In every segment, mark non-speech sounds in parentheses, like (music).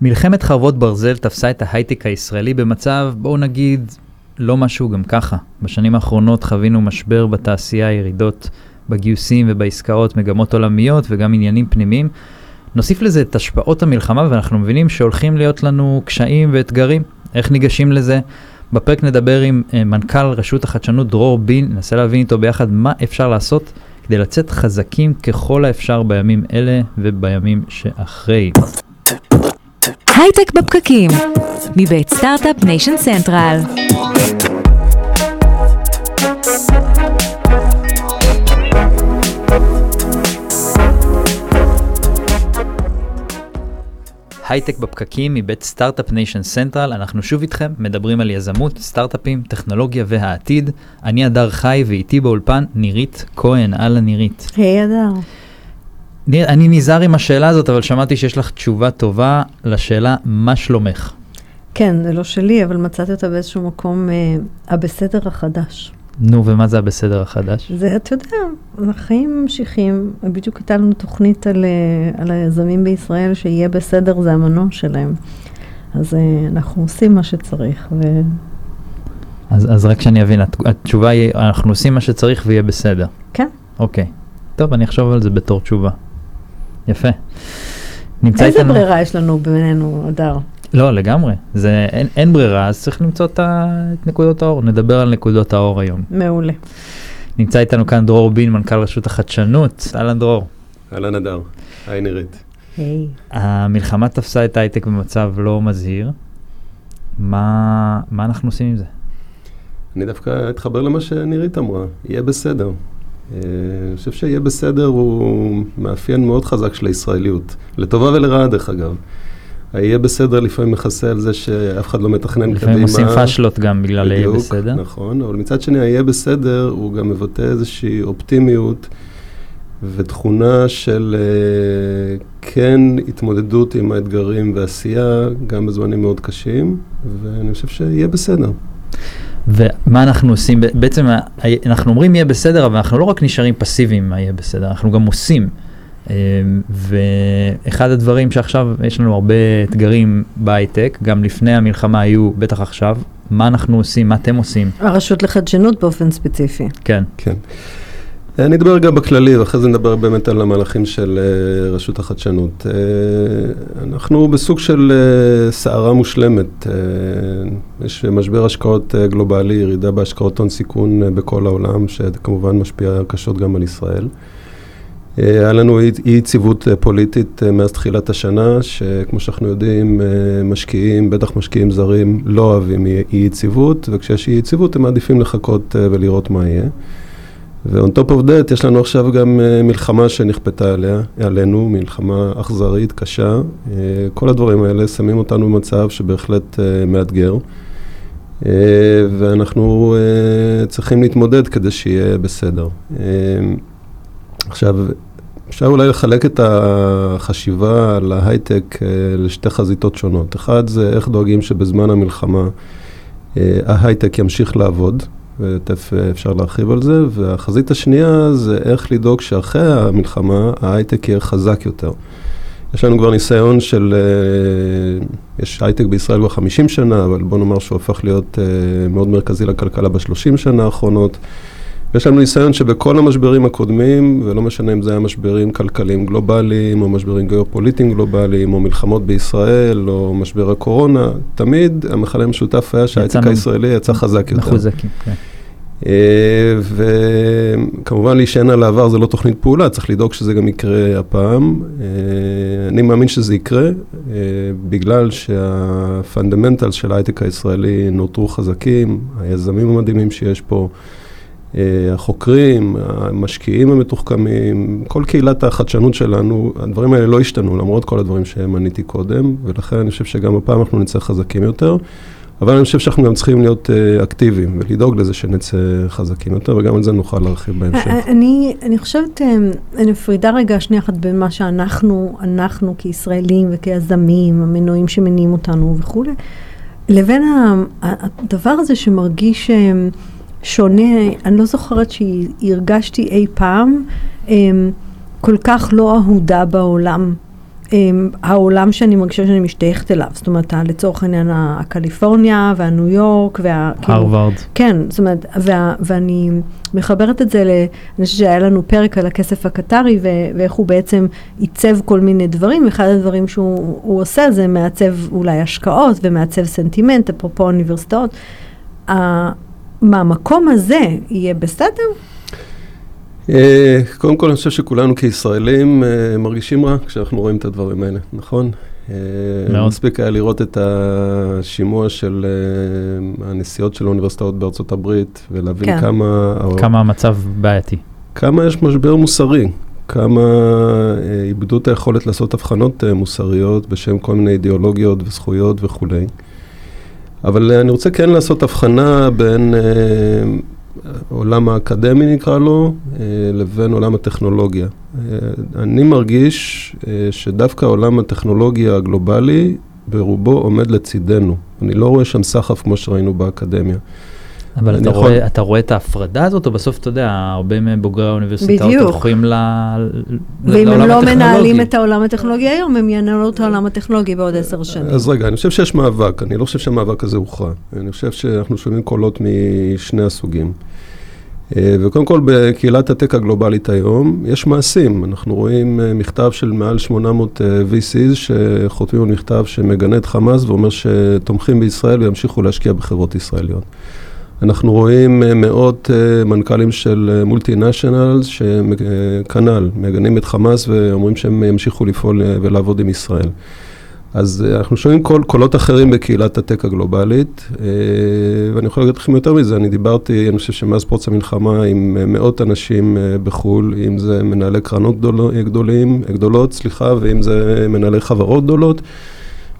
מלחמת חרבות ברזל תפסה את ההייטק הישראלי במצב, בואו נגיד, לא משהו גם ככה. בשנים האחרונות חווינו משבר בתעשייה, ירידות בגיוסים ובעסקאות, מגמות עולמיות וגם עניינים פנימיים. נוסיף לזה את השפעות המלחמה ואנחנו מבינים שהולכים להיות לנו קשיים ואתגרים. איך ניגשים לזה? בפרק נדבר עם uh, מנכ"ל רשות החדשנות דרור בין, ננסה להבין איתו ביחד מה אפשר לעשות כדי לצאת חזקים ככל האפשר בימים אלה ובימים שאחרי. הייטק בפקקים, מבית Start-Up Nation Central. הייטק בפקקים מבית Start-Up Nation Central, אנחנו שוב איתכם, מדברים על יזמות, סטארט-אפים, טכנולוגיה והעתיד. אני הדר חי ואיתי באולפן נירית כהן, אהלן נירית. היי הדר. ניר, אני נזהר עם השאלה הזאת, אבל שמעתי שיש לך תשובה טובה לשאלה מה שלומך. כן, זה לא שלי, אבל מצאתי אותה באיזשהו מקום, אה, הבסדר החדש. נו, ומה זה הבסדר החדש? זה, אתה יודע, החיים ממשיכים. בדיוק הייתה לנו תוכנית על, אה, על היזמים בישראל, שיהיה בסדר, זה המנוע שלהם. אז אה, אנחנו עושים מה שצריך. ו... אז, אז רק שאני אבין, הת- התשובה היא, אנחנו עושים מה שצריך ויהיה בסדר. כן. אוקיי. טוב, אני אחשוב על זה בתור תשובה. יפה. נמצא איזה איתנו... ברירה יש לנו בינינו, הדר? לא, לגמרי. זה, אין, אין ברירה, אז צריך למצוא את, ה, את נקודות האור. נדבר על נקודות האור היום. מעולה. נמצא איתנו כאן דרור בין, מנכ"ל רשות החדשנות. אהלן דרור. אהלן אדר, היי נירית. היי. המלחמה תפסה את ההייטק במצב לא מזהיר. מה, מה אנחנו עושים עם זה? אני דווקא אתחבר למה שנירית אמרה, יהיה בסדר. אה, אני חושב שיהיה בסדר הוא מאפיין מאוד חזק של הישראליות, לטובה ולרעה דרך אגב. היהיה בסדר לפעמים מכסה על זה שאף אחד לא מתכנן קדימה. לפעמים עושים פאשלות גם בגלל בדיוק, בסדר. נכון, אבל מצד שני, היהיה בסדר, הוא גם מבטא איזושהי אופטימיות ותכונה של אה, כן התמודדות עם האתגרים ועשייה, גם בזמנים מאוד קשים, ואני חושב שיהיה בסדר. ומה אנחנו עושים? ב- בעצם אנחנו אומרים יהיה בסדר, אבל אנחנו לא רק נשארים פסיביים מה יהיה בסדר, אנחנו גם עושים. אמ, ואחד הדברים שעכשיו יש לנו הרבה אתגרים בהייטק, גם לפני המלחמה היו, בטח עכשיו, מה אנחנו עושים, מה אתם עושים? הרשות לחדשנות באופן ספציפי. כן. כן. אני אדבר גם בכללי, ואחרי זה נדבר באמת על המהלכים של אה, רשות החדשנות. אה, אנחנו בסוג של אה, סערה מושלמת. יש משבר השקעות גלובלי, ירידה בהשקעות הון סיכון בכל העולם, שכמובן משפיע קשות גם על ישראל. היה לנו אי יציבות פוליטית מאז תחילת השנה, שכמו שאנחנו יודעים, משקיעים, בטח משקיעים זרים, לא אוהבים אי יציבות, וכשיש אי יציבות הם מעדיפים לחכות ולראות מה יהיה. ו-on top of that, יש לנו עכשיו גם uh, מלחמה שנכפתה עליה, עלינו, מלחמה אכזרית, קשה. Uh, כל הדברים האלה שמים אותנו במצב שבהחלט uh, מאתגר. Uh, ואנחנו uh, צריכים להתמודד כדי שיהיה בסדר. Uh, עכשיו, אפשר אולי לחלק את החשיבה על ההייטק uh, לשתי חזיתות שונות. אחד זה איך דואגים שבזמן המלחמה uh, ההייטק ימשיך לעבוד. ותכף אפשר להרחיב על זה, והחזית השנייה זה איך לדאוג שאחרי המלחמה ההייטק יהיה חזק יותר. יש לנו כבר ניסיון של, אה, יש הייטק בישראל כבר 50 שנה, אבל בוא נאמר שהוא הפך להיות אה, מאוד מרכזי לכלכלה ב-30 שנה האחרונות. יש לנו ניסיון שבכל המשברים הקודמים, ולא משנה אם זה היה משברים כלכליים גלובליים, או משברים גיאופוליטיים גלובליים, או מלחמות בישראל, או משבר הקורונה, תמיד המכנה המשותף היה שההייטק הישראלי יצא חזק יותר. מחוזקים, כן. אה, וכמובן להישען על העבר זה לא תוכנית פעולה, צריך לדאוג שזה גם יקרה הפעם. אה, אני מאמין שזה יקרה, אה, בגלל שהפונדמנטל של ההייטק הישראלי נותרו חזקים, היזמים המדהימים שיש פה, החוקרים, המשקיעים המתוחכמים, כל קהילת החדשנות שלנו, הדברים האלה לא השתנו למרות כל הדברים שמניתי קודם, ולכן אני חושב שגם הפעם אנחנו נצא חזקים יותר. אבל אני חושב שאנחנו גם צריכים להיות uh, אקטיביים ולדאוג לזה שנצא חזקים יותר, וגם על זה נוכל להרחיב בהמשך. אני, אני חושבת, אה, אני מפרידה רגע שנייה אחת בין מה שאנחנו, אנחנו כישראלים וכיזמים, המנועים שמניעים אותנו וכולי, לבין הדבר הזה שמרגיש אה, שונה, אני לא זוכרת שהרגשתי אי פעם אה, כל כך לא אהודה בעולם. אמ, העולם שאני מרגישה שאני משתייכת אליו, זאת אומרת, לצורך העניין הקליפורניה והניו יורק וה... כאילו- הרווארד. כן, זאת אומרת, וה, ואני מחברת את זה ל... אני חושבת שהיה לנו פרק על הכסף הקטרי ו, ואיך הוא בעצם עיצב כל מיני דברים, ואחד הדברים שהוא הוא עושה זה מעצב אולי השקעות ומעצב סנטימנט, אפרופו אוניברסיטאות. מהמקום הזה יהיה בסדר? אה, קודם כל, אני חושב שכולנו כישראלים אה, מרגישים רע כשאנחנו רואים את הדברים האלה, נכון? אה, מאוד. מספיק היה לראות את השימוע של הנשיאות של האוניברסיטאות בארצות הברית, ולהבין כן. כמה... כמה המצב בעייתי. כמה יש משבר מוסרי, כמה איבדו את היכולת לעשות הבחנות מוסריות בשם כל מיני אידיאולוגיות וזכויות וכולי. אבל אה, אני רוצה כן לעשות הבחנה בין אה, העולם האקדמי נקרא לו, אה, לבין עולם הטכנולוגיה. אה, אני מרגיש שדווקא עולם הטכנולוגיה הגלובלי ברובו עומד לצידנו. אני לא רואה שם סחף כמו שראינו באקדמיה. אבל אתה יכול- רואה, אתה רואה את ההפרדה הזאת, או בסוף, אתה יודע, הרבה מבוגרי האוניברסיטאות. הולכים ל... ואם הם לעולם לא הטכנולוגי. מנהלים את העולם הטכנולוגי היום, הם ינהלו את העולם הטכנולוגי בעוד עשר שנים. אז רגע, אני חושב שיש מאבק, אני לא חושב שהמאבק הזה הוכרע. אני חושב שאנחנו שומעים קולות משני הסוגים. אה, וקודם כל, בקהילת הטק הגלובלית היום, יש מעשים. אנחנו רואים אה, מכתב של מעל 800 אה, VCs שחותמים על מכתב שמגנה את חמאס ואומר שתומכים בישראל וימשיכו להשקיע בחברות ישראליות. אנחנו רואים אה, מאות אה, מנכ"לים של מולטי נשיונל, שכנ"ל, מגנים את חמאס ואומרים שהם ימשיכו לפעול אה, ולעבוד עם ישראל. אז אה, אנחנו שומעים קול, קולות אחרים בקהילת הטק הגלובלית, אה, ואני יכול להגיד לכם יותר מזה, אני דיברתי, אני חושב שמאז פרוץ המלחמה עם אה, מאות אנשים אה, בחו"ל, אם זה מנהלי קרנות גדול, גדולים, גדולות, סליחה, ואם זה מנהלי חברות גדולות,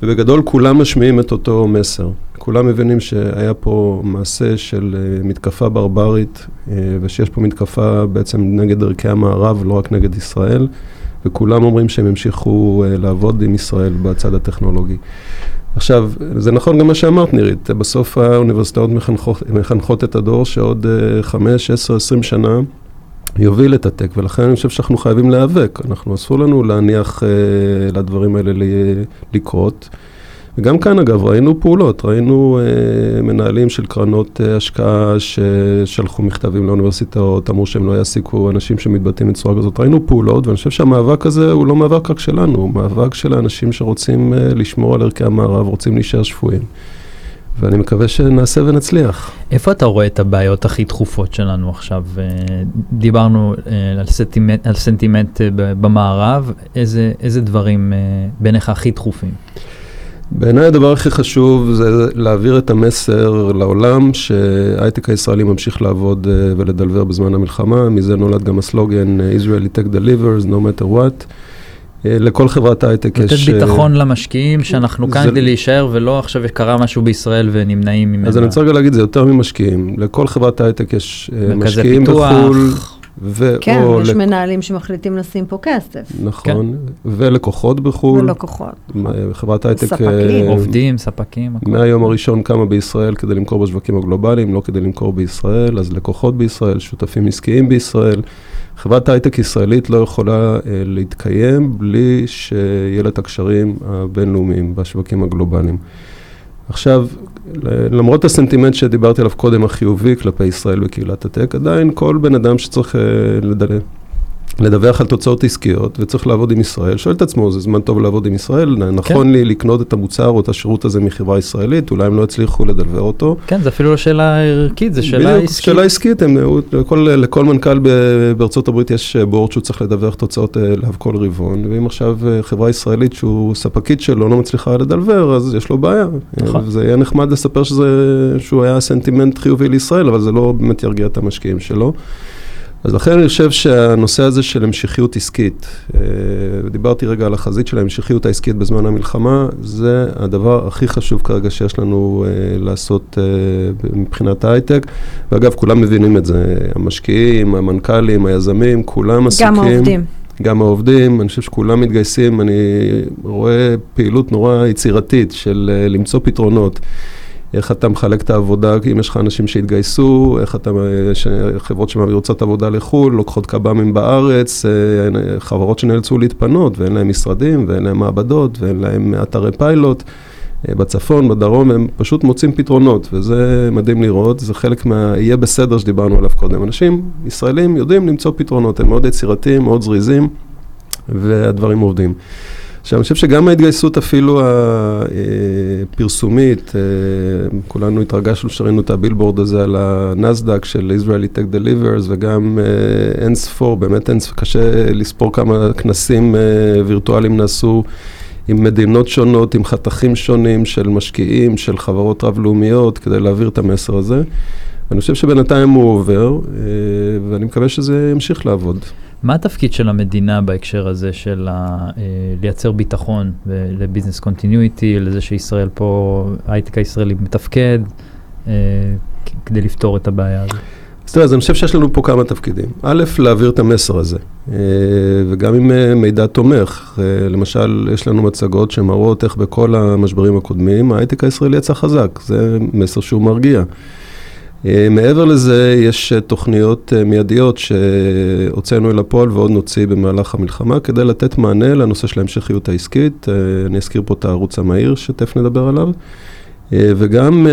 ובגדול כולם משמיעים את אותו מסר. כולם מבינים שהיה פה מעשה של אה, מתקפה ברברית, אה, ושיש פה מתקפה בעצם נגד ערכי המערב, לא רק נגד ישראל. וכולם אומרים שהם ימשיכו uh, לעבוד עם ישראל בצד הטכנולוגי. עכשיו, זה נכון גם מה שאמרת, נירית, בסוף האוניברסיטאות מחנכות, מחנכות את הדור שעוד uh, 5, 10, 20 שנה יוביל את הטק, ולכן אני חושב שאנחנו חייבים להיאבק. אנחנו, אסור לנו להניח uh, לדברים האלה לקרות. וגם כאן, אגב, ראינו פעולות, ראינו uh, מנהלים של קרנות uh, השקעה ששלחו מכתבים לאוניברסיטאות, אמרו שהם לא יעסיקו אנשים שמתבטאים בצורה כזאת. ראינו פעולות, ואני חושב שהמאבק הזה הוא לא מאבק רק שלנו, הוא מאבק של האנשים שרוצים uh, לשמור על ערכי המערב, רוצים להישאר שפויים. ואני מקווה שנעשה ונצליח. איפה אתה רואה את הבעיות הכי דחופות שלנו עכשיו? אה, דיברנו אה, על סנטימנט, על סנטימנט אה, ב- במערב, איזה, איזה דברים בעיניך הכי דחופים? בעיניי הדבר הכי חשוב זה להעביר את המסר לעולם שההייטק הישראלי ממשיך לעבוד ולדלבר בזמן המלחמה, מזה נולד גם הסלוגן Israeli Tech Delivers, no matter what. אה, לכל חברת הייטק לתת יש... אה, ביטחון למשקיעים שאנחנו כאן כדי להישאר ולא עכשיו קרה משהו בישראל ונמנעים ממנו. אז אני רוצה רגע להגיד, זה יותר ממשקיעים. לכל חברת הייטק יש אה, משקיעים פיתוח. בחו"ל, ו- כן, יש לק- מנהלים שמחליטים לשים פה כסף, נכון, ולקוחות בחו"ל. ולקוחות. חברת הייטק... ספקים. אה, עובדים, ספקים, הכל. מהיום הראשון קמה בישראל כדי למכור בשווקים הגלובליים, לא כדי למכור בישראל, אז לקוחות בישראל, שותפים עסקיים בישראל. חברת הייטק ישראלית לא יכולה אה, להתקיים בלי שיהיה לה את הקשרים הבינלאומיים בשווקים הגלובליים. עכשיו, למרות הסנטימנט שדיברתי עליו קודם, החיובי כלפי ישראל וקהילת הטק, עדיין כל בן אדם שצריך אה, לדל... לדווח על תוצאות עסקיות וצריך לעבוד עם ישראל, שואל את עצמו, זה זמן טוב לעבוד עם ישראל? נכון לי לקנות את המוצר או את השירות הזה מחברה ישראלית? אולי הם לא יצליחו לדלבר אותו? כן, זה אפילו לא שאלה ערכית, זה שאלה בדיוק, עסקית. שאלה עסקית, הם, לכל, לכל מנכ"ל בארצות הברית יש בורד שהוא צריך לדווח תוצאות אה, אליו כל רבעון, ואם עכשיו אה, חברה ישראלית שהוא ספקית שלו לא מצליחה לדלבר, אז יש לו בעיה. נכון. אה, זה יהיה נחמד לספר שזה, שהוא היה סנטימנט חיובי לישראל, אבל זה לא באמת ירגיע את המשקיעים שלו. אז לכן אני חושב שהנושא הזה של המשכיות עסקית, אה, דיברתי רגע על החזית של ההמשכיות העסקית בזמן המלחמה, זה הדבר הכי חשוב כרגע שיש לנו אה, לעשות אה, מבחינת ההייטק. ואגב, כולם מבינים את זה, המשקיעים, המנכ"לים, היזמים, כולם עסוקים. גם העובדים. גם העובדים, אני חושב שכולם מתגייסים, אני רואה פעילות נורא יצירתית של למצוא פתרונות. איך אתה מחלק את העבודה, אם יש לך אנשים שהתגייסו, איך אתה, ש- חברות שמעבירות עבודה לחו"ל, לוקחות קב"מים בארץ, אה, חברות שנאלצו להתפנות ואין להם משרדים ואין להם מעבדות ואין להם אתרי פיילוט. אה, בצפון, בדרום, הם פשוט מוצאים פתרונות, וזה מדהים לראות, זה חלק מה... יהיה בסדר שדיברנו עליו קודם. אנשים ישראלים יודעים למצוא פתרונות, הם מאוד יצירתיים, מאוד זריזים, והדברים עובדים. עכשיו, אני חושב שגם ההתגייסות אפילו הפרסומית, אה, כולנו התרגשנו שראינו את הבילבורד הזה על הנסדק של Israeli Tech Delivers, וגם אה, אין ספור, באמת אין ספור, קשה לספור כמה כנסים אה, וירטואליים נעשו. עם מדינות שונות, עם חתכים שונים של משקיעים, של חברות רב-לאומיות, כדי להעביר את המסר הזה. אני חושב שבינתיים הוא עובר, ואני מקווה שזה ימשיך לעבוד. מה התפקיד של המדינה בהקשר הזה של ה, לייצר ביטחון ל business continuity, לזה שישראל פה, ההייטק הישראלי מתפקד, כדי לפתור את הבעיה הזאת? אז תראה, אז אני חושב שיש לנו פה כמה תפקידים. א', להעביר את המסר הזה, וגם עם מידע תומך. למשל, יש לנו מצגות שמראות איך בכל המשברים הקודמים ההייטק הישראלי יצא חזק, זה מסר שהוא מרגיע. מעבר לזה, יש תוכניות מיידיות שהוצאנו אל הפועל ועוד נוציא במהלך המלחמה כדי לתת מענה לנושא של ההמשכיות העסקית. אני אזכיר פה את הערוץ המהיר שתכף נדבר עליו. וגם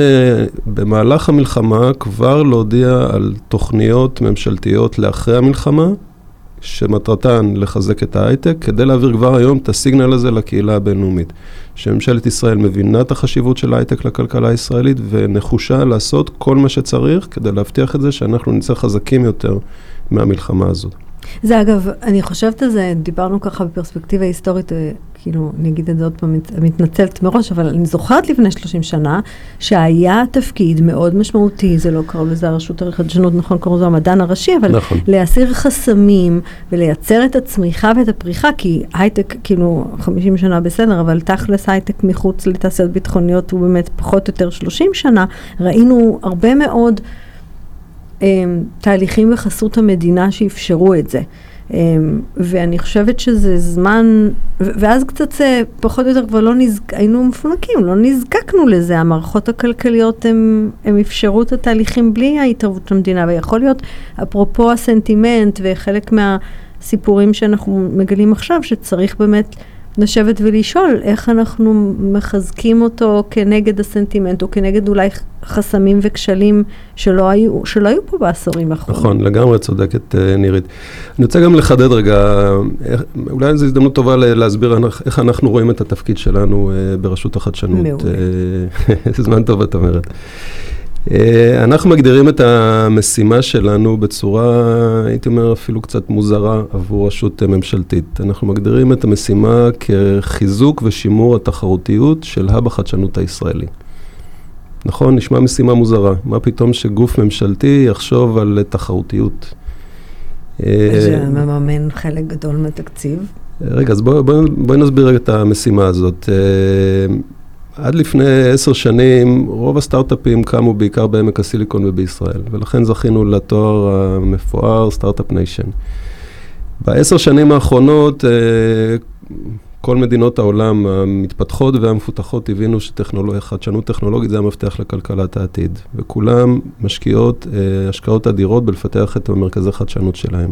במהלך המלחמה כבר להודיע על תוכניות ממשלתיות לאחרי המלחמה, שמטרתן לחזק את ההייטק, כדי להעביר כבר היום את הסיגנל הזה לקהילה הבינלאומית. שממשלת ישראל מבינה את החשיבות של ההייטק לכלכלה הישראלית ונחושה לעשות כל מה שצריך כדי להבטיח את זה שאנחנו נצא חזקים יותר מהמלחמה הזאת. זה אגב, אני חושבת על זה, דיברנו ככה בפרספקטיבה היסטורית, כאילו, אני אגיד את זה עוד פעם, מתנצלת מראש, אבל אני זוכרת לפני 30 שנה, שהיה תפקיד מאוד משמעותי, זה לא קראו לזה הרשות החדשנות, נכון, קראו לזה המדען הראשי, אבל נכון. להסיר חסמים ולייצר את הצמיחה ואת הפריחה, כי הייטק, כאילו, 50 שנה בסדר, אבל תכלס הייטק מחוץ לתעשיות ביטחוניות הוא באמת פחות או יותר 30 שנה, ראינו הרבה מאוד... תהליכים בחסות המדינה שאפשרו את זה. ואני חושבת שזה זמן, ואז קצת פחות או יותר כבר לא נזק, היינו מפונקים, לא נזקקנו לזה, המערכות הכלכליות הם, הם אפשרו את התהליכים בלי ההתערבות של המדינה, ויכול להיות, אפרופו הסנטימנט וחלק מהסיפורים שאנחנו מגלים עכשיו, שצריך באמת לשבת ולשאול איך אנחנו מחזקים אותו כנגד הסנטימנט, או כנגד אולי חסמים וכשלים שלא היו, שלא היו פה בעשורים האחרונים. נכון, לגמרי צודקת נירית. אני רוצה גם לחדד רגע, אולי זו הזדמנות טובה להסביר איך אנחנו רואים את התפקיד שלנו ברשות החדשנות. מעולה. (laughs) זמן טוב, את אומרת. אנחנו מגדירים את המשימה שלנו בצורה, הייתי אומר, אפילו קצת מוזרה עבור רשות ממשלתית. אנחנו מגדירים את המשימה כחיזוק ושימור התחרותיות של האב החדשנות הישראלי. נכון, נשמע משימה מוזרה. מה פתאום שגוף ממשלתי יחשוב על תחרותיות? זה מממן חלק גדול מהתקציב. רגע, אז בואי בוא, בוא נסביר רגע את המשימה הזאת. עד לפני עשר שנים, רוב הסטארט-אפים קמו בעיקר בעמק הסיליקון ובישראל, ולכן זכינו לתואר המפואר Start-Up Nation. בעשר שנים האחרונות, כל מדינות העולם המתפתחות והמפותחות הבינו שחדשנות טכנולוגית זה המפתח לכלכלת העתיד, וכולם משקיעות השקעות אדירות בלפתח את המרכזי חדשנות שלהם.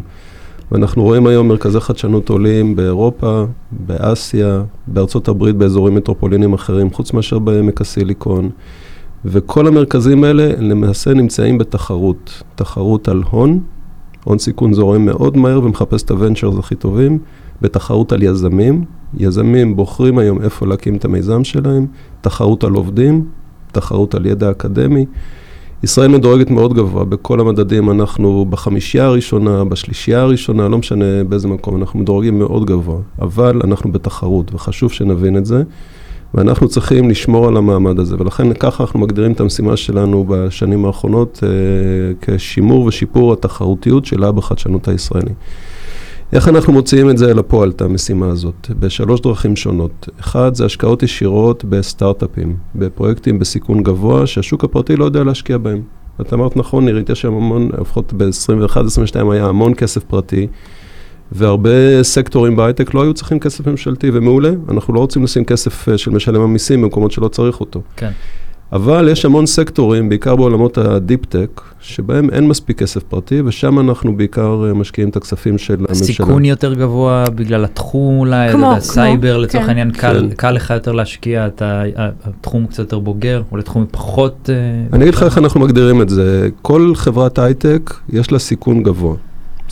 ואנחנו רואים היום מרכזי חדשנות עולים באירופה, באסיה, בארצות הברית, באזורים מטרופולינים אחרים, חוץ מאשר בעמק הסיליקון. וכל המרכזים האלה למעשה נמצאים בתחרות. תחרות על הון, הון סיכון זורם מאוד מהר ומחפש את הוונצ'רס הכי טובים, בתחרות על יזמים. יזמים בוחרים היום איפה להקים את המיזם שלהם, תחרות על עובדים, תחרות על ידע אקדמי. ישראל מדורגת מאוד גבוה, בכל המדדים אנחנו בחמישייה הראשונה, בשלישייה הראשונה, לא משנה באיזה מקום, אנחנו מדורגים מאוד גבוה, אבל אנחנו בתחרות, וחשוב שנבין את זה, ואנחנו צריכים לשמור על המעמד הזה, ולכן ככה אנחנו מגדירים את המשימה שלנו בשנים האחרונות אה, כשימור ושיפור התחרותיות שלה בחדשנות הישראלי. איך אנחנו מוציאים את זה אל הפועל, את המשימה הזאת? בשלוש דרכים שונות. אחד, זה השקעות ישירות בסטארט-אפים, בפרויקטים בסיכון גבוה, שהשוק הפרטי לא יודע להשקיע בהם. את אמרת נכון, נירית, יש שם המון, לפחות ב-21-22 היה המון כסף פרטי, והרבה סקטורים בהייטק לא היו צריכים כסף ממשלתי, ומעולה, אנחנו לא רוצים לשים כסף של משלם המיסים במקומות שלא צריך אותו. כן. אבל יש המון סקטורים, בעיקר בעולמות ה deep tech, שבהם אין מספיק כסף פרטי, ושם אנחנו בעיקר אה, משקיעים את הכספים של הממשלה. סיכון יותר גבוה בגלל התחום אולי, כמו, כמו, כמו, סייבר לצורך כן. העניין, קל, כן. קל לך יותר להשקיע, אתה, התחום קצת יותר בוגר, או לתחום פחות... אה, אני אגיד לך איך אנחנו מגדירים את זה. כל חברת הייטק, יש לה סיכון גבוה.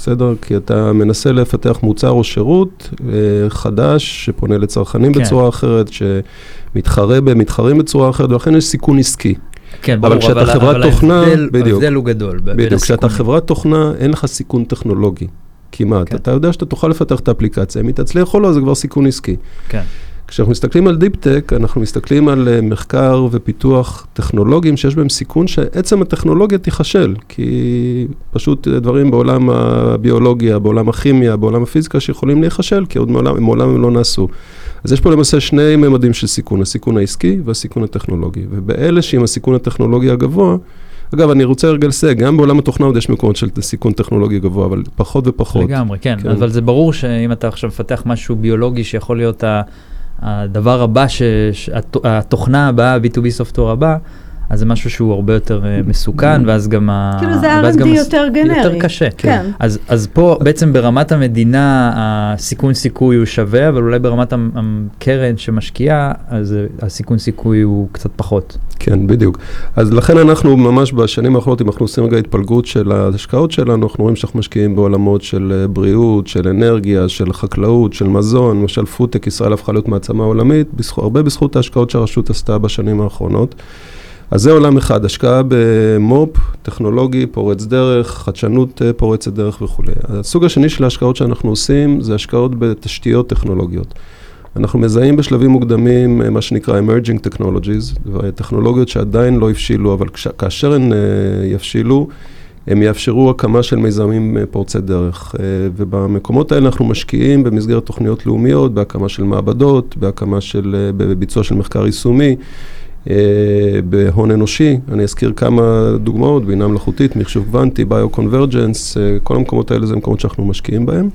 בסדר? כי אתה מנסה לפתח מוצר או שירות אה, חדש, שפונה לצרכנים כן. בצורה אחרת, שמתחרה במתחרים בצורה אחרת, ולכן יש סיכון עסקי. כן, אבל ברור, כשאתה חברת אבל תוכנה, ההבדל, בדיוק. ההבדל הוא גדול. בדיוק, כשאתה. חברת תוכנה, אין לך סיכון טכנולוגי. כמעט. כן. אתה יודע שאתה תוכל לפתח את האפליקציה, אם היא תצליח או לא, זה כבר סיכון עסקי. כן. כשאנחנו מסתכלים על deep tech, אנחנו מסתכלים על אה, מחקר ופיתוח טכנולוגיים שיש בהם סיכון שעצם הטכנולוגיה תיכשל, כי פשוט אה, דברים בעולם הביולוגיה, בעולם הכימיה, בעולם הפיזיקה שיכולים להיכשל, כי עוד מעולם, מעולם הם לא נעשו. אז יש פה למעשה שני ממדים של סיכון, הסיכון העסקי והסיכון הטכנולוגי. ובאלה שעם הסיכון הטכנולוגי הגבוה, אגב, אני רוצה רגע לסייג, גם בעולם התוכנה עוד יש מקומות של סיכון טכנולוגי גבוה, אבל פחות ופחות. לגמרי, כן. כן. אבל זה ברור שאם אתה עכשיו מפתח משהו ביולוגי שיכול להיות ה- הדבר הבא, ש- ש- הת- התוכנה הבאה, ה-B2B Software הבא, אז זה משהו שהוא הרבה יותר אה, מסוכן, ואז גם ה... כאילו זה R&D יותר גנרי. יותר קשה. כן. אז, אז פה בעצם ברמת המדינה הסיכון סיכוי הוא שווה, אבל אולי ברמת הקרן שמשקיעה, אז אה, הסיכון סיכוי הוא קצת פחות. כן, בדיוק. אז לכן אנחנו ממש בשנים האחרונות, אם אנחנו עושים רגע התפלגות של ההשקעות שלנו, אנחנו רואים שאנחנו משקיעים בעולמות של אה, בריאות, של אנרגיה, של חקלאות, של מזון, למשל פודטק, ישראל הפכה להיות מעצמה עולמית, בזכו, הרבה בזכות ההשקעות שהרשות עשתה בשנים האחרונות. אז זה עולם אחד, השקעה במו"פ, טכנולוגי, פורץ דרך, חדשנות אה, פורצת דרך וכולי. הסוג השני של ההשקעות שאנחנו עושים זה השקעות בתשתיות טכנולוגיות. אנחנו מזהים בשלבים מוקדמים אה, מה שנקרא emerging technologies, טכנולוגיות שעדיין לא הבשילו, אבל כש, כאשר הן אה, יבשילו, הם יאפשרו הקמה של מיזמים פורצי דרך. ובמקומות האלה אנחנו משקיעים במסגרת תוכניות לאומיות, בהקמה של מעבדות, בהקמה של, בביצוע של מחקר יישומי. אה, בהון אנושי, אני אזכיר כמה דוגמאות, בינה מלאכותית, מחשוב קוונטי, ביו-קונברג'נס, כל המקומות האלה זה מקומות שאנחנו משקיעים בהם.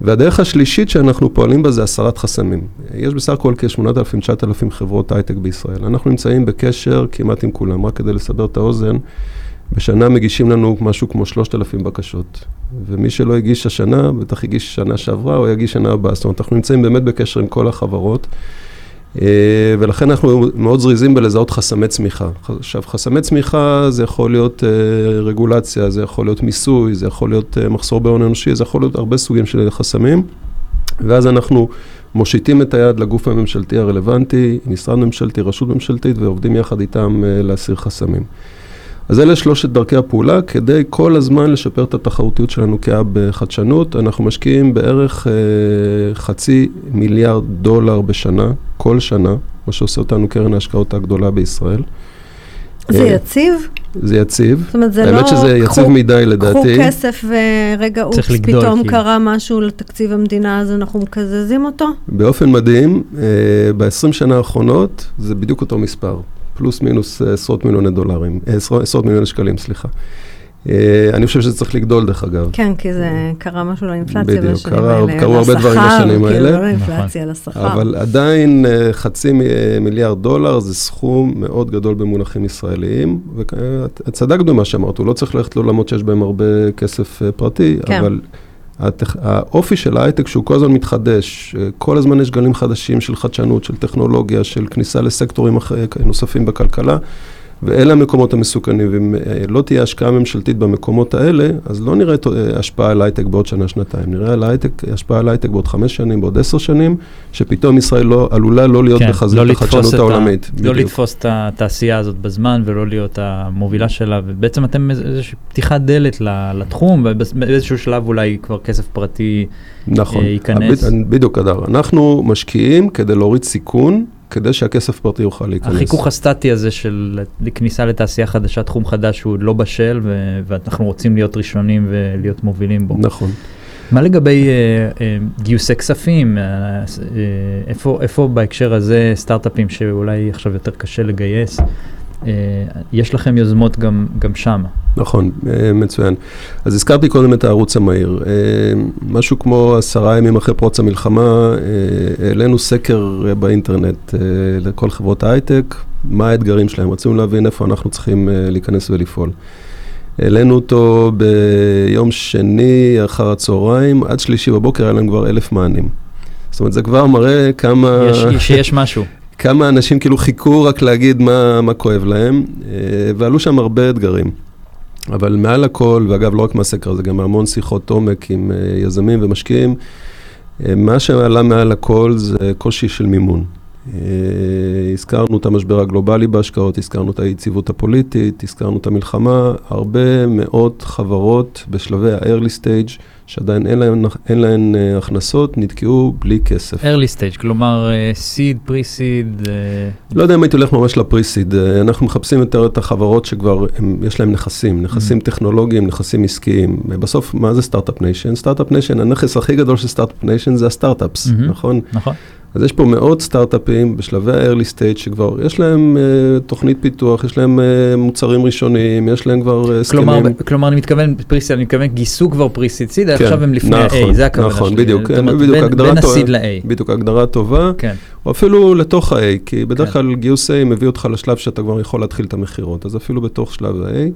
והדרך השלישית שאנחנו פועלים בה זה הסרת חסמים. יש בסך הכל כ-8,000-9,000 חברות הייטק בישראל. אנחנו נמצאים בקשר כמעט עם כולם, רק כדי לסבר את האוזן, בשנה מגישים לנו משהו כמו 3,000 בקשות. ומי שלא הגיש השנה, בטח הגיש שנה שעברה או יגיש שנה הבאה. זאת אומרת, אנחנו נמצאים באמת בקשר עם כל החברות. אה, ולכן אנחנו מאוד זריזים בלזהות חסמי צמיחה. עכשיו, חסמי צמיחה זה יכול להיות אה, רגולציה, זה יכול להיות מיסוי, זה יכול להיות אה, מחסור בהון אנושי, זה יכול להיות הרבה סוגים של חסמים. ואז אנחנו מושיטים את היד לגוף הממשלתי הרלוונטי, משרד ממשלתי, רשות ממשלתית, ועובדים יחד איתם להסיר חסמים. אז אלה שלושת דרכי הפעולה, כדי כל הזמן לשפר את התחרותיות שלנו כהאב בחדשנות. אנחנו משקיעים בערך אה, חצי מיליארד דולר בשנה, כל שנה, מה שעושה אותנו קרן ההשקעות הגדולה בישראל. זה אה, יציב? זה יציב. זאת אומרת, זה לא... האמת שזה יציב קחו- מדי לדעתי. קחו כסף ורגע, אופס, צריך לגדול, פתאום כאילו. קרה משהו לתקציב המדינה, אז אנחנו מקזזים אותו? באופן מדהים, אה, ב-20 שנה האחרונות זה בדיוק אותו מספר, פלוס מינוס אה, עשרות מיליוני דולרים, אה, עשרות מיליוני שקלים, סליחה. אה, אני חושב שזה צריך לגדול דרך אגב. כן, כי זה קרה משהו לאינפלציה בדיוק, בשנים קרה- האלה. קרו הרבה דברים בשנים האלה. כאילו, לא לאינפלציה, לשכר. אבל עדיין חצי מיליארד דולר זה סכום מאוד גדול במונחים ישראליים, וצדקת במה שאמרת, הוא לא צריך ללכת לעולמות שיש בהם הרבה כסף פרטי, כן. אבל הטכ... האופי של ההייטק שהוא כל הזמן מתחדש, אה, כל הזמן יש גלים חדשים של חדשנות, של טכנולוגיה, של כניסה לסקטורים אח... נוספים בכלכלה. ואלה המקומות המסוכנים, ואם אה, לא תהיה השקעה ממשלתית במקומות האלה, אז לא נראה אה, השפעה על הייטק בעוד שנה-שנתיים, נראה על הייטק, השפעה על הייטק בעוד חמש שנים, בעוד עשר שנים, שפתאום ישראל לא, עלולה לא להיות כן, בחזית לא החדשנות את ה- העולמית. לא. לתפוס את התעשייה הזאת בזמן ולא להיות המובילה שלה, ובעצם אתם איז- איזושהי פתיחת דלת לתחום, ובאיזשהו שלב אולי כבר כסף פרטי נכון, אה, ייכנס. הבד- בדיוק, אדר. אנחנו משקיעים כדי להוריד סיכון, כדי שהכסף פרטי יוכל להיכנס. החיכוך הסטטי הזה של כניסה לתעשייה חדשה, תחום חדש עוד לא בשל, ו- ואנחנו רוצים להיות ראשונים ולהיות מובילים בו. נכון. מה לגבי אה, אה, גיוסי כספים? אה, אה, איפה, איפה בהקשר הזה סטארט-אפים שאולי עכשיו יותר קשה לגייס? אה, יש לכם יוזמות גם, גם שם. נכון, אה, מצוין. אז הזכרתי קודם את הערוץ המהיר. אה, משהו כמו עשרה ימים אחרי פרוץ המלחמה, העלינו סקר באינטרנט לכל חברות ההייטק, מה האתגרים שלהם, רצינו להבין איפה אנחנו צריכים להיכנס ולפעול. העלינו אותו ביום שני אחר הצהריים, עד שלישי בבוקר היה להם כבר אלף מענים. זאת אומרת, זה כבר מראה כמה... יש, שיש משהו. (laughs) כמה אנשים כאילו חיכו רק להגיד מה, מה כואב להם, ועלו שם הרבה אתגרים. אבל מעל הכל, ואגב, לא רק מהסקר הזה, גם המון שיחות עומק עם יזמים ומשקיעים, מה שעלה מעל הכל זה קושי של מימון. הזכרנו את המשבר הגלובלי בהשקעות, הזכרנו את היציבות הפוליטית, הזכרנו את המלחמה, הרבה מאות חברות בשלבי ה-early stage, שעדיין אין להן, אין להן הכנסות, נתקעו בלי כסף. early stage, כלומר seed, pre-seed. לא יודע אם הייתי הולך ממש ל-pre-seed, אנחנו מחפשים יותר את החברות שכבר הם, יש להן נכסים, נכסים mm-hmm. טכנולוגיים, נכסים עסקיים. בסוף, מה זה Start-Up Nation? Start-Up Nation, הנכס הכי גדול של Start-Up Nation זה הסטארט-אפס, mm-hmm. נכון? נכון. אז יש פה מאות סטארט-אפים בשלבי ה-early stage שכבר יש להם uh, תוכנית פיתוח, יש להם uh, מוצרים ראשוניים, יש להם כבר uh, הסכמים. כלומר, כלומר, אני מתכוון פריסיד, אני מתכוון גייסו כבר פריסיד סיד, כן, עכשיו הם לפני נכון, ה-A, זה הכוונה נכון, שלי. בדיוק, זאת אומרת, בדיוק, בין, הגדרה בין ה-seed ל-A. בדיוק, הגדרה טובה, כן. או אפילו לתוך ה-A, כי בדרך כן. כלל גיוס A מביא אותך לשלב שאתה כבר יכול להתחיל את המכירות, אז אפילו בתוך שלב ה-A.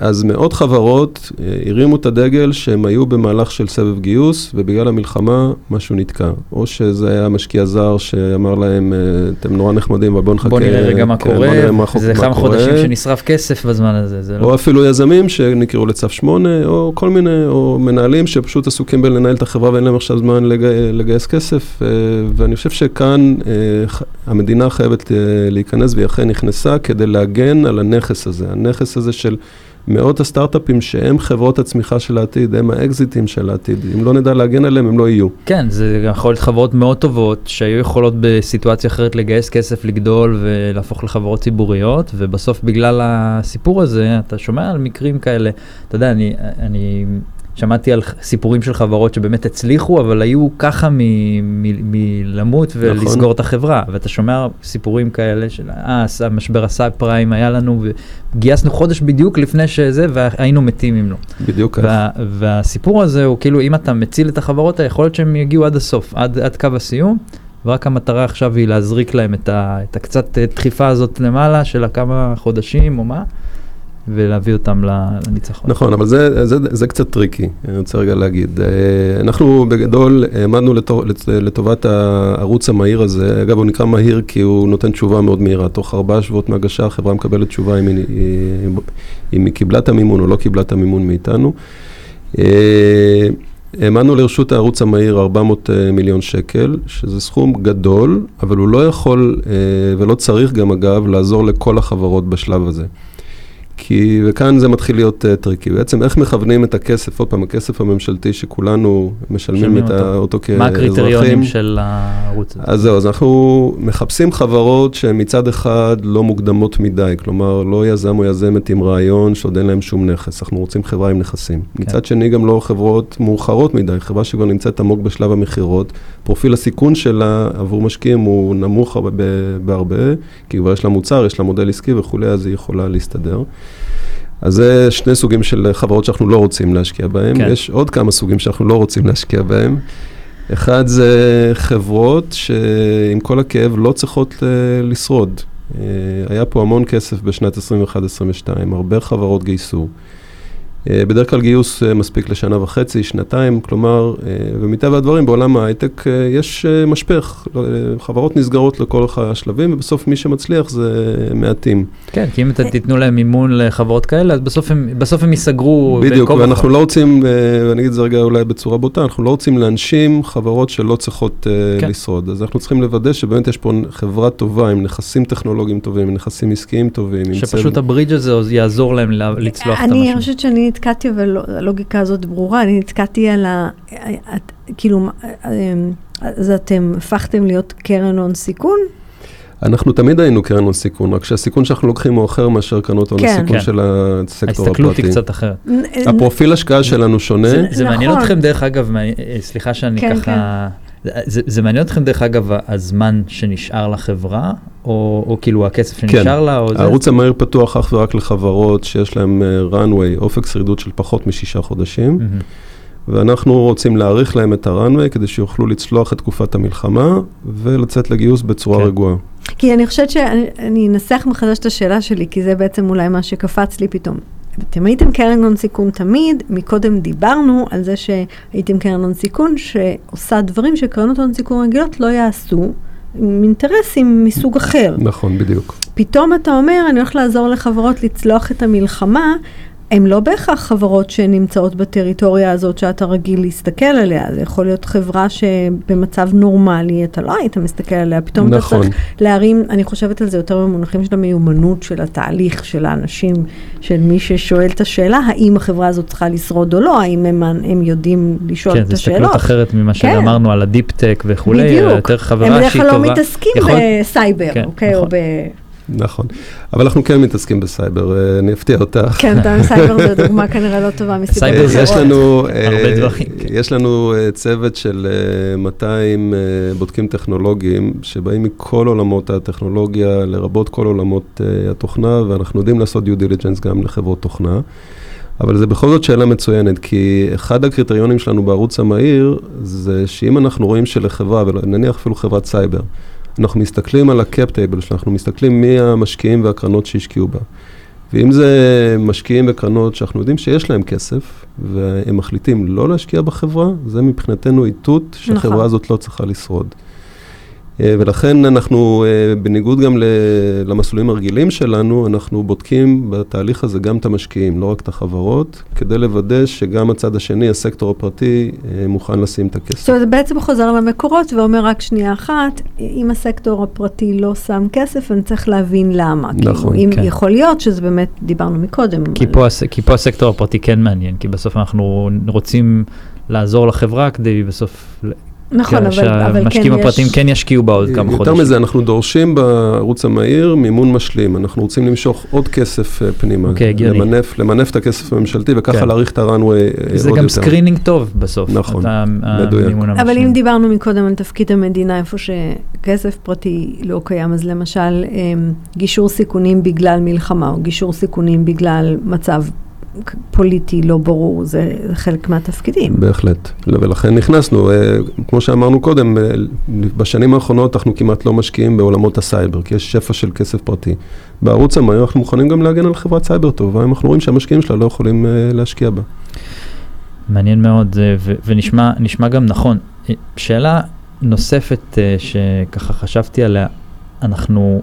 אז מאות חברות הרימו את הדגל שהם היו במהלך של סבב גיוס ובגלל המלחמה משהו נתקע. או שזה היה משקיע זר שאמר להם, אתם נורא נחמדים, אבל בואו נחכה. בוא נראה רגע מה כן, קורה, זה מה כמה. חודשים שנשרף כסף בזמן הזה, זה לא... או אפילו יזמים שנקראו לצו 8, או כל מיני, או מנהלים שפשוט עסוקים בלנהל את החברה ואין להם עכשיו זמן לג... לגייס כסף. אה, ואני חושב שכאן אה, המדינה חייבת אה, להיכנס, והיא אכן נכנסה כדי להגן על הנכס הזה. הנכס הזה של מאות הסטארט-אפים שהם חברות הצמיחה של העתיד, הם האקזיטים של העתיד. אם לא נדע להגן עליהם, הם לא יהיו. כן, זה יכול להיות חברות מאוד טובות שהיו יכולות בסיטואציה אחרת לגייס כסף, לגדול ולהפוך לחברות ציבוריות, ובסוף בגלל הסיפור הזה, אתה שומע על מקרים כאלה, אתה יודע, אני, אני שמעתי על סיפורים של חברות שבאמת הצליחו, אבל היו ככה מלמות ולסגור נכון. את החברה, ואתה שומע סיפורים כאלה של, אה, המשבר הסאב פריים היה לנו, וגייסנו חודש בדיוק לפני שזה, והיינו מתים אם לא. בדיוק כך. וה, והסיפור הזה הוא כאילו אם אתה מציל את החברות יכול להיות שהם יגיעו עד הסוף, עד, עד קו הסיום, ורק המטרה עכשיו היא להזריק להם את, ה, את הקצת דחיפה הזאת למעלה של הכמה חודשים או מה, ולהביא אותם לניצחון. נכון, אבל זה, זה, זה קצת tricky, אני רוצה רגע להגיד. אה, אנחנו בגדול העמדנו לטובת הערוץ המהיר הזה, אגב הוא נקרא מהיר כי הוא נותן תשובה מאוד מהירה, תוך ארבעה שבועות מהגשה החברה מקבלת תשובה אם היא, אם היא קיבלה את המימון או לא קיבלה את המימון מאיתנו. אה, העמדנו לרשות הערוץ המהיר 400 מיליון שקל, שזה סכום גדול, אבל הוא לא יכול אה, ולא צריך גם אגב לעזור לכל החברות בשלב הזה. כי, וכאן זה מתחיל להיות uh, tricky. בעצם איך מכוונים את הכסף, עוד פעם, הכסף הממשלתי שכולנו משלמים את אותו. אותו כאזרחים. מה הקריטריונים של הערוץ הזה? אז זהו, אז אנחנו מחפשים חברות שהן מצד אחד לא מוקדמות מדי, כלומר, לא יזם או יזמת עם רעיון שעוד אין להם שום נכס, אנחנו רוצים חברה עם נכסים. כן. מצד שני, גם לא חברות מאוחרות מדי, חברה שכבר נמצאת עמוק בשלב המכירות, פרופיל הסיכון שלה עבור משקיעים הוא נמוך בהרבה, כי כבר יש לה מוצר, יש לה מודל עסקי וכולי, אז היא יכולה להסתדר. אז זה שני סוגים של חברות שאנחנו לא רוצים להשקיע בהם. כן. יש עוד כמה סוגים שאנחנו לא רוצים להשקיע בהם. אחד זה חברות שעם כל הכאב לא צריכות אה, לשרוד. אה, היה פה המון כסף בשנת 21-22, הרבה חברות גייסו. אה, בדרך כלל גיוס אה, מספיק לשנה וחצי, שנתיים, כלומר, אה, ומטבע הדברים בעולם ההייטק יש משפך, לא, חברות נסגרות לכל השלבים, ובסוף מי שמצליח זה מעטים. כן, כי אם אתם תיתנו להם מימון לחברות כאלה, אז בסוף הם, בסוף הם ייסגרו בדיוק. ואנחנו לא רוצים, ואני אגיד את זה רגע אולי בצורה בוטה, אנחנו לא רוצים להנשים חברות שלא צריכות כן. לשרוד. אז אנחנו צריכים לוודא שבאמת יש פה חברה טובה, עם נכסים טכנולוגיים טובים, עם נכסים עסקיים טובים, שפשוט צוות- הברידג' הזה יעזור להם לה- לצלוח את אני המשהו. חושבת שאני נתקעתי, אבל לא- הלוגיקה הזאת ברורה, אני נתקעתי על ה... את- כאילו, אמ, אז אתם הפכתם להיות קרן הון סיכון? אנחנו תמיד היינו קרן הון סיכון, רק שהסיכון שאנחנו לוקחים הוא אחר מאשר קרנות הון כן. הסיכון כן. של הסקטור ההסתכלות היא הפרטי. קצת אחרת. הפרופיל השקעה שלנו שונה. זה, זה מעניין נכון. אתכם דרך אגב, אה, סליחה שאני כן, ככה, זה, זה מעניין אתכם דרך אגב הזמן שנשאר לחברה, או, או כאילו הכסף שנשאר לה, או זה? כן. הערוץ המהיר פתוח אך ורק לחברות שיש להם אה, runway, אופק שרידות של פחות משישה חודשים. מהמם. ואנחנו רוצים להאריך להם את הרנווה כדי שיוכלו לצלוח את תקופת המלחמה ולצאת לגיוס בצורה כן. רגועה. כי אני חושבת שאני אנסח מחדש את השאלה שלי, כי זה בעצם אולי מה שקפץ לי פתאום. אתם הייתם קרן הון סיכון תמיד, מקודם דיברנו על זה שהייתם קרן הון סיכון שעושה דברים שקרנות הון סיכון רגילות לא יעשו, עם אינטרסים מסוג אחר. נכון, בדיוק. פתאום אתה אומר, אני הולך לעזור לחברות לצלוח את המלחמה, הן לא בהכרח חברות שנמצאות בטריטוריה הזאת שאתה רגיל להסתכל עליה, זה יכול להיות חברה שבמצב נורמלי אתה לא היית מסתכל עליה, פתאום נכון. אתה צריך להרים, אני חושבת על זה יותר במונחים של המיומנות של התהליך של האנשים, של מי ששואל את השאלה, האם החברה הזאת צריכה לשרוד או לא, האם הם, הם יודעים לשאול כן, את זו השאלות. הסתכלות אחרת ממה כן. שאמרנו על ה deep-tech וכולי, בדיוק, יותר הם חברה בדרך שהיא כלל טובה. לא מתעסקים יכול- בסייבר, כן, אוקיי, או נכון. ב... נכון. אבל אנחנו כן מתעסקים בסייבר, אה, אני אפתיע אותך. כן, סייבר זו (laughs) דוגמה כנראה לא טובה מסיבות זה אחרות. לנו, אה, הרבה דברים, כן. יש לנו אה, צוות של אה, 200 אה, בודקים טכנולוגיים שבאים מכל עולמות הטכנולוגיה, לרבות כל עולמות אה, התוכנה, ואנחנו יודעים לעשות due diligence גם לחברות תוכנה. אבל זה בכל זאת שאלה מצוינת, כי אחד הקריטריונים שלנו בערוץ המהיר, זה שאם אנחנו רואים שלחברה, ונניח אפילו חברת סייבר, אנחנו מסתכלים על ה-cap table שלנו, אנחנו מסתכלים מי המשקיעים והקרנות שהשקיעו בה. ואם זה משקיעים וקרנות שאנחנו יודעים שיש להם כסף, והם מחליטים לא להשקיע בחברה, זה מבחינתנו איתות שהחברה נכון. הזאת לא צריכה לשרוד. אה, ולכן אנחנו, אה, בניגוד גם ל- למסלולים הרגילים שלנו, אנחנו בודקים בתהליך הזה גם את המשקיעים, לא רק את החברות, כדי לוודא שגם הצד השני, הסקטור הפרטי, אה, מוכן לשים את הכסף. זאת אומרת, זה בעצם חוזר למקורות ואומר רק שנייה אחת, אם הסקטור הפרטי לא שם כסף, אני צריך להבין למה. נכון, כאילו, אם כן. יכול להיות שזה באמת, דיברנו מקודם. כי על- פה, הס- כי פה הסקטור הפרטי כן מעניין, כי בסוף אנחנו רוצים לעזור לחברה כדי בסוף, נכון, אבל, אבל כן שהמשקיעים הפרטיים יש... כן ישקיעו בה עוד כמה יותר חודשים. מזה, אנחנו דורשים בערוץ המהיר מימון משלים. אנחנו רוצים למשוך עוד כסף אה, פנימה. אוקיי, הגיוני. למנף, למנף את הכסף הממשלתי, וככה כן. להאריך את ה runway אה, עוד יותר. זה גם screening טוב בסוף. נכון, מדויק. אבל. אם דיברנו מקודם על תפקיד המדינה, איפה שכסף פרטי לא קיים, אז למשל אמ, גישור סיכונים בגלל מלחמה, או גישור סיכונים בגלל מצב פוליטי לא ברור, זה, חלק מהתפקידים. בהחלט, ולכן נכנסנו, אה, כמו שאמרנו קודם, אה, בשנים האחרונות אנחנו כמעט לא משקיעים בעולמות הסייבר, כי יש שפע של כסף פרטי. בערוץ המהיר אנחנו מוכנים גם להגן על חברת סייבר טובה, אם אנחנו רואים שהמשקיעים שלה לא יכולים אה, להשקיע בה. מעניין מאוד, ונשמע נשמע גם נכון. שאלה נוספת שככה חשבתי עליה, אנחנו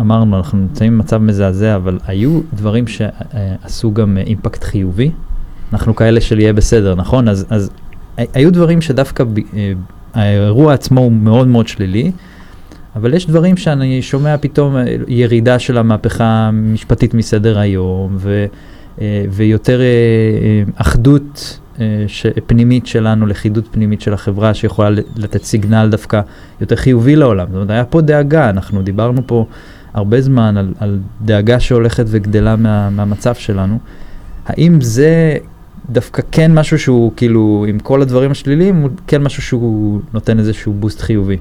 אמרנו, אנחנו נמצאים במצב מזעזע, אבל היו דברים שעשו גם אה, אימפקט חיובי? אנחנו כאלה של יהיה בסדר, נכון? אז, אז היו דברים שדווקא ב, אה, האירוע עצמו הוא מאוד מאוד שלילי, אבל יש דברים שאני שומע פתאום אה, ירידה של המהפכה המשפטית מסדר היום, ו, ויותר אחדות ש, פנימית שלנו, לכידות פנימית של החברה, שיכולה לתת סיגנל דווקא יותר חיובי לעולם. זאת אומרת, היה פה דאגה, אנחנו דיברנו פה הרבה זמן על, על דאגה שהולכת וגדלה מה, מהמצב שלנו. האם זה דווקא כן משהו שהוא כאילו, עם כל הדברים השליליים, הוא כן משהו שהוא נותן איזשהו בוסט חיובי?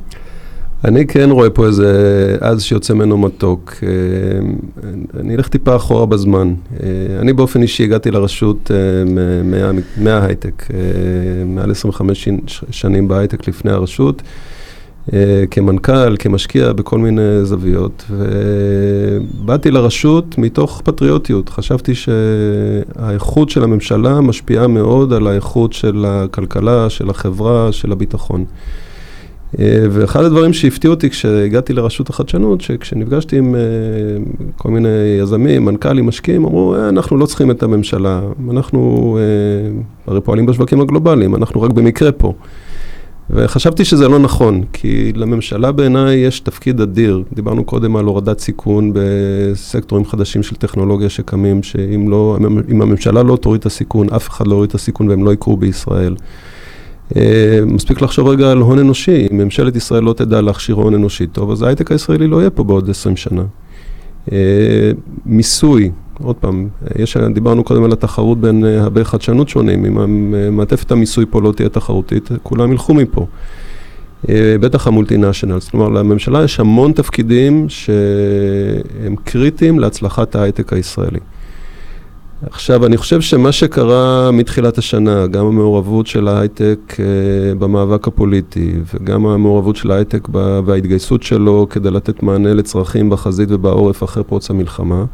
אני כן רואה פה איזה עז שיוצא ממנו מתוק. אה, אני אלך טיפה אחורה בזמן. אה, אני באופן אישי הגעתי לרשות אה, מההייטק, מעל 25 ש- שנים בהייטק לפני הרשות, כמנכ"ל, כמשקיע בכל מיני זוויות, ובאתי לרשות מתוך פטריוטיות. חשבתי שהאיכות של הממשלה משפיעה מאוד על האיכות של הכלכלה, של החברה, של הביטחון. אה, ואחד הדברים שהפתיעו אותי כשהגעתי לרשות החדשנות, שכשנפגשתי עם אה, כל מיני יזמים, מנכ"לים, משקיעים, אמרו, "אה, אנחנו לא צריכים את הממשלה, אנחנו אה, הרי פועלים בשווקים הגלובליים, אנחנו רק במקרה פה. וחשבתי שזה לא נכון, כי לממשלה בעיניי יש תפקיד אדיר. דיברנו קודם על הורדת סיכון בסקטורים חדשים של טכנולוגיה שקמים, שאם לא, אם הממשלה לא תוריד את הסיכון, אף אחד לא יוריד את הסיכון והם לא יקרו בישראל. אה, מספיק לחשוב רגע על הון אנושי, אם ממשלת ישראל לא תדע להכשיר הון אנושי טוב, אז ההייטק הישראלי לא יהיה פה בעוד 20 שנה. אה, מיסוי, עוד פעם, יש, דיברנו קודם על התחרות בין אה, הרבה חדשנות שונים, אם מעטפת המיסוי פה לא תהיה תחרותית, כולם ילכו מפה. אה, בטח המולטינשיונלס, כלומר לממשלה יש המון תפקידים שהם קריטיים להצלחת ההייטק הישראלי. עכשיו, אני חושב שמה שקרה מתחילת השנה, גם המעורבות של ההייטק אה, במאבק הפוליטי, וגם המעורבות של ההייטק וההתגייסות שלו כדי לתת מענה לצרכים בחזית ובעורף אחרי פרוץ המלחמה,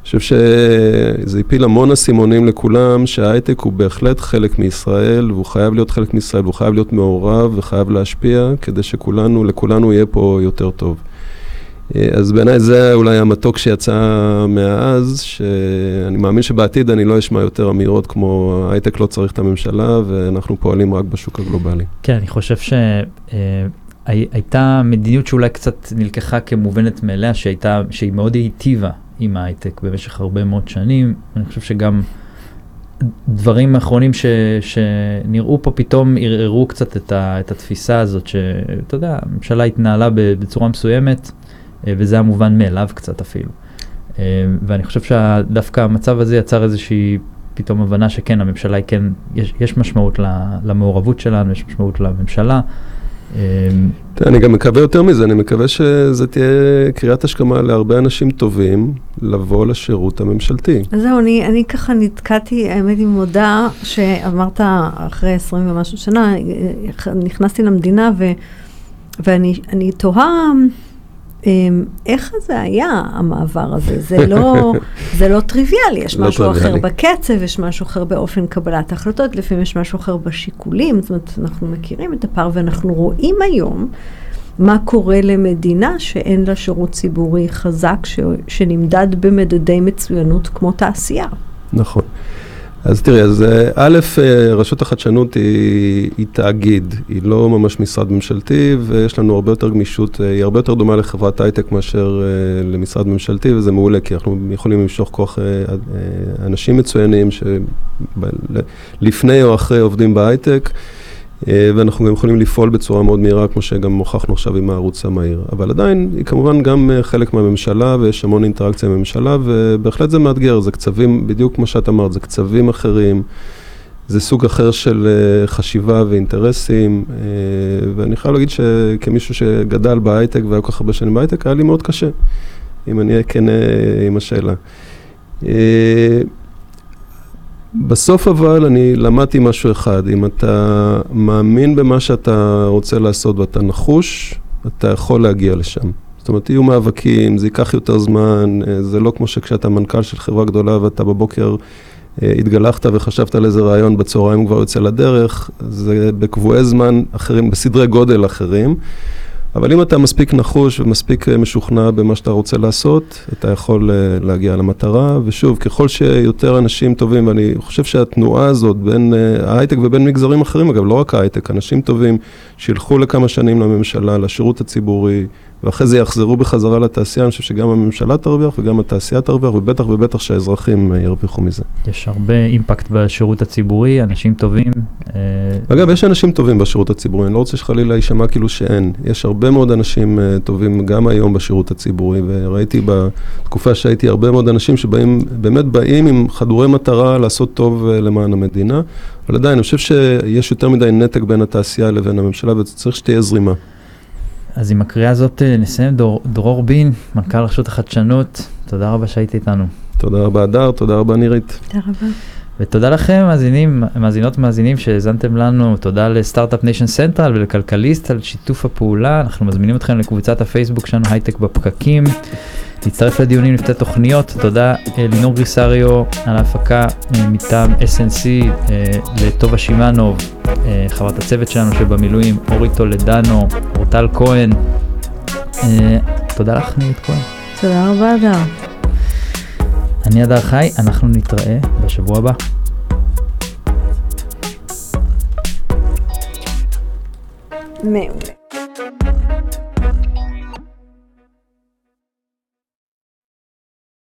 אני חושב שזה הפיל המון אסימונים לכולם, שההייטק הוא בהחלט חלק מישראל, והוא חייב להיות חלק מישראל, והוא חייב להיות מעורב וחייב להשפיע, כדי שכולנו, לכולנו יהיה פה יותר טוב. אה, אז בעיניי זה אולי המתוק שיצא מאז, שאני מאמין שבעתיד אני לא אשמע יותר אמירות כמו הייטק לא צריך את הממשלה ואנחנו פועלים רק בשוק הגלובלי. כן, אני חושב שהייתה אה, מדיניות שאולי קצת נלקחה כמובנת מאליה, שהייתה, שהיא מאוד היטיבה עם ההייטק במשך הרבה מאוד שנים. אני חושב שגם דברים אחרונים ש, שנראו פה פתאום ערערו קצת את, ה, את התפיסה הזאת, שאתה יודע, הממשלה התנהלה בצורה מסוימת. אה, וזה המובן מאליו קצת אפילו. אה, ואני חושב שדווקא המצב הזה יצר איזושהי פתאום הבנה שכן, הממשלה היא כן, יש, יש משמעות למעורבות שלנו, יש משמעות לממשלה. אה, אני גם מקווה יותר מזה, אני מקווה שזה תהיה קריאת השכמה להרבה אנשים טובים לבוא לשירות הממשלתי. אז זהו, אני, אני ככה נתקעתי, האמת היא מודה, שאמרת אחרי עשרים ומשהו שנה, נכנסתי למדינה ו, ואני תוהה... אמ, איך זה היה, המעבר הזה? זה לא, (laughs) זה לא טריוויאלי, יש לא משהו טריוויאלי. אחר בקצב, יש משהו אחר באופן קבלת ההחלטות, לפעמים יש משהו אחר בשיקולים, זאת אומרת, אנחנו מכירים את הפער ואנחנו רואים היום מה קורה למדינה שאין לה שירות ציבורי חזק, ש, שנמדד במדדי מצוינות כמו תעשייה. נכון. אז תראי, אז אה, א', אה, רשות החדשנות היא, היא תאגיד, היא לא ממש משרד ממשלתי, ויש לנו הרבה יותר גמישות, אה, היא הרבה יותר דומה לחברת הייטק מאשר למשרד ממשלתי, וזה מעולה, כי אנחנו יכולים למשוך כוח אנשים מצוינים שלפני או אחרי עובדים בהייטק. אה, ואנחנו גם יכולים לפעול בצורה מאוד מהירה, כמו שגם הוכחנו עכשיו עם הערוץ המהיר. אבל עדיין, היא כמובן גם אה, חלק מהממשלה, ויש המון אינטראקציה עם הממשלה, ובהחלט זה מאתגר, זה קצבים, בדיוק כמו שאת אמרת, זה קצבים אחרים, זה סוג אחר של אה, חשיבה ואינטרסים, ואני חייב להגיד שכמישהו שגדל בהייטק והיה כל כך הרבה שנים בהייטק, היה לי מאוד קשה, אם אני אהיה כן עם השאלה. בסוף אבל אני למדתי משהו אחד, אם אתה מאמין במה שאתה רוצה לעשות ואתה נחוש, אתה יכול להגיע לשם. זאת אומרת, יהיו מאבקים, זה ייקח יותר זמן, אה, זה לא כמו שכשאתה מנכ"ל של חברה גדולה ואתה בבוקר אה, התגלחת וחשבת על איזה רעיון, בצהריים כבר יוצא לדרך, זה בקבועי זמן אחרים, בסדרי גודל אחרים. אבל אם אתה מספיק נחוש ומספיק אה, משוכנע במה שאתה רוצה לעשות, אתה יכול אה, להגיע למטרה. ושוב, ככל שיותר אנשים טובים, ואני חושב שהתנועה הזאת בין אה, ההייטק ובין מגזרים אחרים, אגב, לא רק ההייטק, אנשים טובים שילכו לכמה שנים לממשלה, לשירות הציבורי, ואחרי זה יחזרו בחזרה לתעשייה, אני חושב שגם הממשלה תרוויח וגם התעשייה תרוויח, ובטח ובטח שהאזרחים ירוויחו מזה. יש הרבה אימפקט בשירות הציבורי, אנשים טובים. אה, אגב, יש אנשים טובים בשירות הציבורי, אני לא רוצה שחלילה יישמע כאילו שאין. יש הרבה מאוד אנשים אה, טובים גם היום בשירות הציבורי, וראיתי בתקופה שהייתי הרבה מאוד אנשים שבאים, באמת באים עם חדורי מטרה לעשות טוב אה, למען המדינה, אבל עדיין, אני חושב שיש יותר מדי נתק בין התעשייה לבין הממשלה, וצריך שתהיה זרימה. אז עם הקריאה הזאת אה, נסיים. דור, דרור בין, מנכ"ל רשות החדשנות, תודה רבה שהיית איתנו. תודה רבה, הדר, תודה רבה, נירית. תודה רבה. ותודה לכם, מאזינים, מאזינות ומאזינים שהאזנתם לנו, תודה ל Start-Up Nation Central ולכלכליסט על שיתוף הפעולה. אנחנו מזמינים אתכם לקבוצת הפייסבוק שלנו, הייטק בפקקים. להצטרף לדיונים לפני תוכניות, תודה אה, לינור גריסריו על ההפקה אה, מטעם SNC, אה, לטובה שמאנוב, חברת הצוות שלנו שבמילואים, אורי טולדנו, אורטל כהן. תודה לך, נרית כהן. תודה רבה, אדר. אני אדר חי, אנחנו נתראה בשבוע הבא. מעולה.